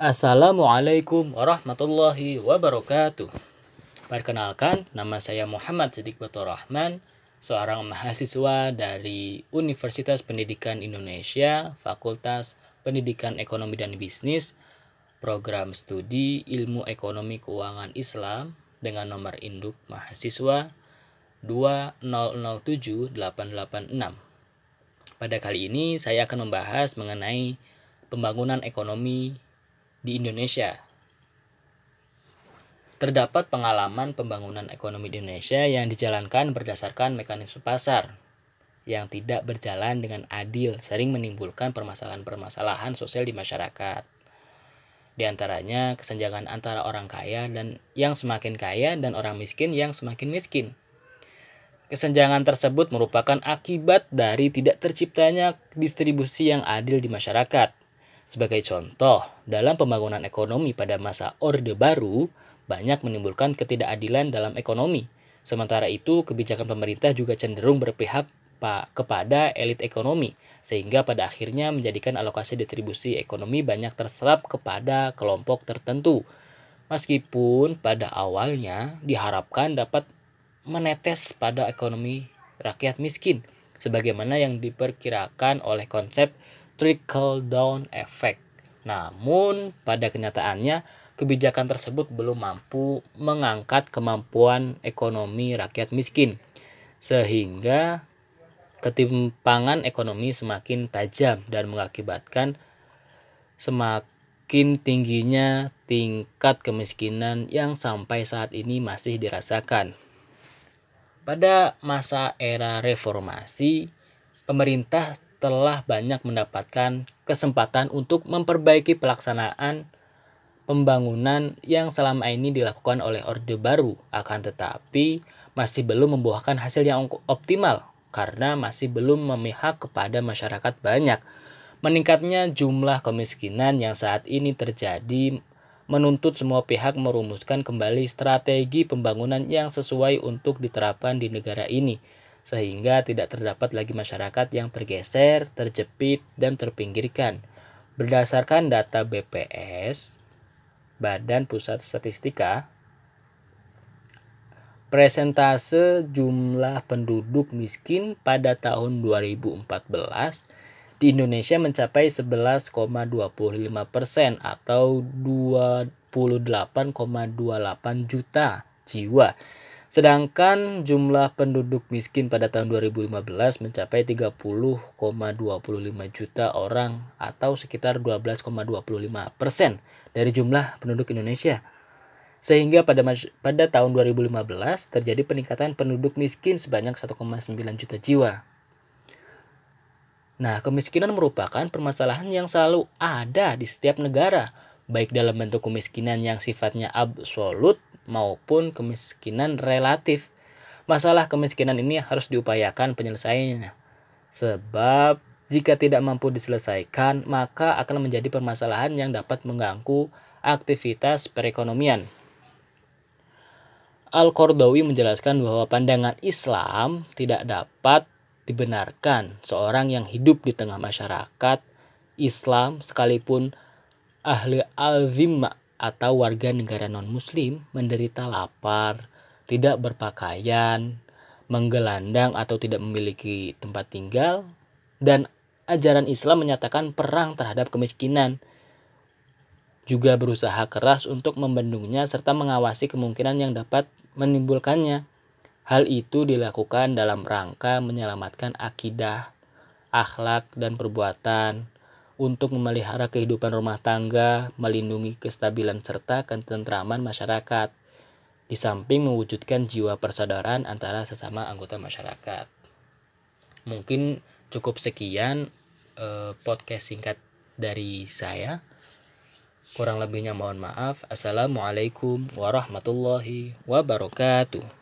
Assalamualaikum warahmatullahi wabarakatuh. Perkenalkan, nama saya Muhammad Siddiq Batur Rahman, seorang mahasiswa dari Universitas Pendidikan Indonesia, Fakultas Pendidikan Ekonomi dan Bisnis, Program Studi Ilmu Ekonomi Keuangan Islam dengan nomor induk mahasiswa 2007886. Pada kali ini saya akan membahas mengenai pembangunan ekonomi di Indonesia. Terdapat pengalaman pembangunan ekonomi di Indonesia yang dijalankan berdasarkan mekanisme pasar yang tidak berjalan dengan adil, sering menimbulkan permasalahan-permasalahan sosial di masyarakat. Di antaranya kesenjangan antara orang kaya dan yang semakin kaya dan orang miskin yang semakin miskin. Kesenjangan tersebut merupakan akibat dari tidak terciptanya distribusi yang adil di masyarakat sebagai contoh, dalam pembangunan ekonomi pada masa Orde Baru, banyak menimbulkan ketidakadilan dalam ekonomi. Sementara itu, kebijakan pemerintah juga cenderung berpihak kepada elit ekonomi, sehingga pada akhirnya menjadikan alokasi distribusi ekonomi banyak terserap kepada kelompok tertentu. Meskipun pada awalnya diharapkan dapat menetes pada ekonomi rakyat miskin, sebagaimana yang diperkirakan oleh konsep trickle down effect. Namun, pada kenyataannya, kebijakan tersebut belum mampu mengangkat kemampuan ekonomi rakyat miskin, sehingga ketimpangan ekonomi semakin tajam dan mengakibatkan semakin tingginya tingkat kemiskinan yang sampai saat ini masih dirasakan. Pada masa era reformasi, pemerintah telah banyak mendapatkan kesempatan untuk memperbaiki pelaksanaan pembangunan yang selama ini dilakukan oleh Orde Baru, akan tetapi masih belum membuahkan hasil yang optimal karena masih belum memihak kepada masyarakat banyak. Meningkatnya jumlah kemiskinan yang saat ini terjadi menuntut semua pihak merumuskan kembali strategi pembangunan yang sesuai untuk diterapkan di negara ini sehingga tidak terdapat lagi masyarakat yang tergeser, terjepit, dan terpinggirkan. Berdasarkan data BPS, Badan Pusat Statistika, presentase jumlah penduduk miskin pada tahun 2014 di Indonesia mencapai 11,25 persen atau 28,28 juta jiwa Sedangkan jumlah penduduk miskin pada tahun 2015 mencapai 30,25 juta orang atau sekitar 12,25 persen dari jumlah penduduk Indonesia. Sehingga pada pada tahun 2015 terjadi peningkatan penduduk miskin sebanyak 1,9 juta jiwa. Nah, kemiskinan merupakan permasalahan yang selalu ada di setiap negara, baik dalam bentuk kemiskinan yang sifatnya absolut maupun kemiskinan relatif. Masalah kemiskinan ini harus diupayakan penyelesaiannya. Sebab jika tidak mampu diselesaikan, maka akan menjadi permasalahan yang dapat mengganggu aktivitas perekonomian. Al-Qardawi menjelaskan bahwa pandangan Islam tidak dapat dibenarkan seorang yang hidup di tengah masyarakat Islam sekalipun ahli al-zimma atau warga negara non-muslim menderita lapar, tidak berpakaian, menggelandang atau tidak memiliki tempat tinggal, dan ajaran Islam menyatakan perang terhadap kemiskinan. Juga berusaha keras untuk membendungnya serta mengawasi kemungkinan yang dapat menimbulkannya. Hal itu dilakukan dalam rangka menyelamatkan akidah, akhlak, dan perbuatan, untuk memelihara kehidupan rumah tangga, melindungi kestabilan serta ketentraman masyarakat, di samping mewujudkan jiwa persaudaraan antara sesama anggota masyarakat. Mungkin cukup sekian eh, podcast singkat dari saya. Kurang lebihnya mohon maaf. Assalamualaikum warahmatullahi wabarakatuh.